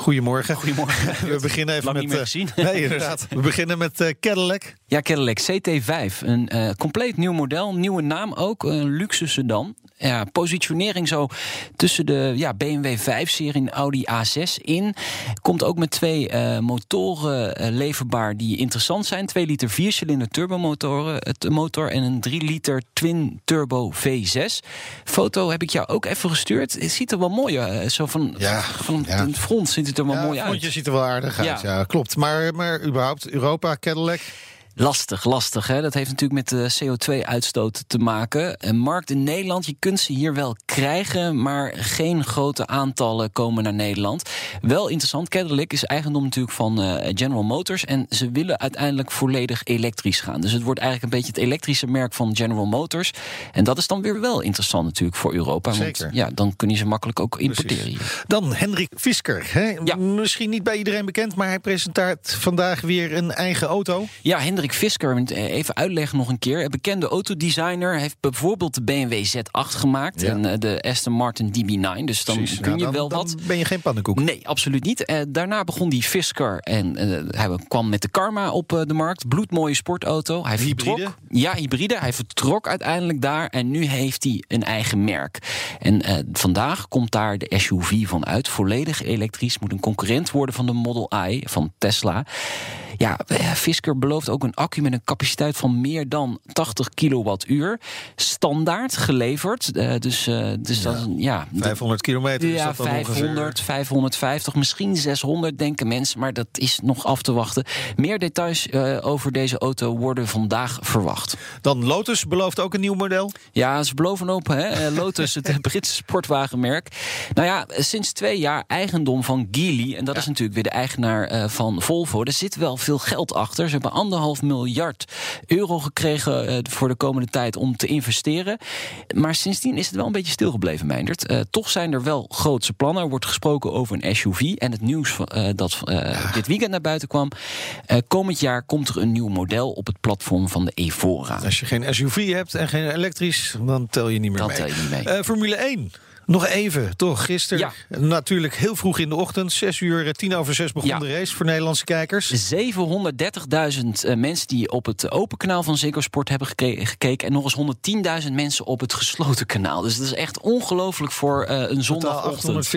Goedemorgen. Goedemorgen. We beginnen even Lang met... niet meer eh, gezien. Nee, inderdaad. We beginnen met eh, Cadillac. Ja, Cadillac CT5. Een eh, compleet nieuw model, nieuwe naam ook. Een luxe sedan. Ja, positionering zo tussen de ja, BMW 5-serie en Audi A6 in. Komt ook met twee eh, motoren eh, leverbaar die interessant zijn. 2 liter 4-cilinder turbomotoren het motor en een 3 liter twin turbo V6. Foto heb ik jou ook even gestuurd. Het ziet er wel mooi uit. Zo van, Ja, van ja. het front ziet het er wel mooi het uit. frontje ziet er wel aardig uit. Ja. klopt. Maar, maar überhaupt, Europa, Cadillac. Lastig, lastig. Hè? Dat heeft natuurlijk met de CO2-uitstoot te maken. Een markt in Nederland, je kunt ze hier wel krijgen, maar geen grote aantallen komen naar Nederland. Wel interessant, Cadillac is eigendom natuurlijk van eh, General Motors en ze willen uiteindelijk volledig elektrisch gaan. Dus het wordt eigenlijk een beetje het elektrische merk van General Motors. En dat is dan weer wel interessant natuurlijk voor Europa. Zeker. Want ja, dan kun je ze makkelijk ook importeren. hier. Dan Hendrik Fisker. Hè? Ja. Misschien niet bij iedereen bekend, maar hij presenteert vandaag weer een eigen auto. Ja, Hendrik Fisker, eh, even uitleggen nog een keer. Een bekende autodesigner heeft bijvoorbeeld de BMW Z8 gemaakt... Ja. en eh, de Aston Martin DB9. Dus dan Precies. kun Nou, je dan- wel dan wat... ben je geen pannenkoek. Nee, absoluut niet. Eh, daarna begon die Fisker en eh, hij kwam met de Karma op de markt. Bloedmooie sportauto. Hij Hybride? vertrok. Ja, hybride. Hij vertrok uiteindelijk daar en nu heeft hij een eigen merk. En vandaag komt daar de SUV van uit. Volledig elektrisch. Moet een concurrent worden van de Model I van Tesla. Ja, eh, Fisker belooft ook een accu met een capaciteit van meer dan 80 kilowattuur. Standaard geleverd. Eh, dus eh, dus dat is een- ja, 500 kilometer is ja, dat dan 500, 550, misschien 600 denken mensen, maar dat is nog af te wachten. Meer details over deze auto worden vandaag verwacht. ongeveer. Dan Lotus belooft ook een nieuw model. Ja, ze beloven op, hè? Lotus, het Britse sportwagenmerk. Nou ja, sinds twee jaar eigendom van Geely. En dat is natuurlijk weer de eigenaar van Volvo. Er zit wel veel geld achter. Ze hebben anderhalf miljard euro gekregen eh, voor de komende tijd om te investeren. Maar sindsdien is het wel een beetje stilgebleven, Meindert. Eh, toch zijn er wel grootse plannen. Er wordt gesproken over een SUV. En het nieuws eh, dat dit weekend naar buiten kwam. komend jaar komt er een nieuw model op het platform van de Evora. Als je geen SUV hebt en geen elektrisch, dan tel je niet meer Dan mee. tel je niet mee. Formule 1. Nog even, toch? Gisteren ja. natuurlijk heel vroeg in de ochtend. 6 uur, eh, tien over zes begon de race voor Nederlandse kijkers. 730.000 eh, mensen die op het open kanaal van Ziggo Sport hebben gekeken. En nog eens 110.000 mensen op het gesloten kanaal. Dus dat is echt ongelooflijk voor uh, een zondagochtend.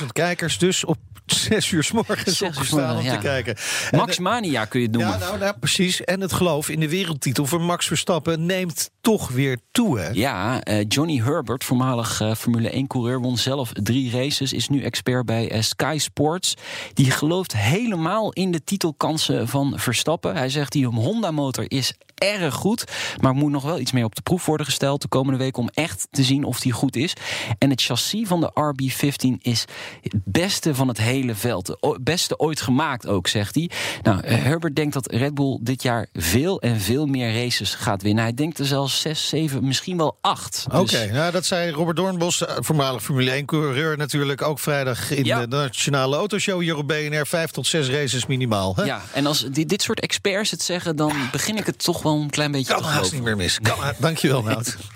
840.000 kijkers dus op 6 uur s morgens opgestaan om te kijken. Max Mania kun je het noemen. Ja, nou, nou, precies. En het geloof in de wereldtitel voor Max Verstappen neemt toch weer toe. Hè? Ja, Johnny Herbert, voormalig Formule 1 coureur won zelf drie races, is nu expert bij eh, Sky Sports. Die gelooft helemaal in de titelkansen van Verstappen. Hij zegt die Honda-motor is erg goed, maar moet nog wel iets meer op de proef worden gesteld de komende week om echt te zien of die goed is. En het chassis van de RB15 is het beste van het hele veld. Het beste ooit gemaakt ook, zegt hij. Nou, eh, Herbert denkt dat Red Bull dit jaar veel en veel meer races gaat winnen. Hij denkt er zelfs zes, zeven, misschien wel acht. Oké, dus- nou, dat zei Robert Doornbos, eh, voormalig Formule 1-coureur natuurlijk, ook vrijdag in Ja. de Nationale Autoshow hier op BNR. Vijf tot zes races minimaal. Hè? Ja, en als die, dit soort experts het zeggen, dan begin ik het toch wel een klein beetje Kan te haast geloven. niet meer mis. Kan, dankjewel, Nout.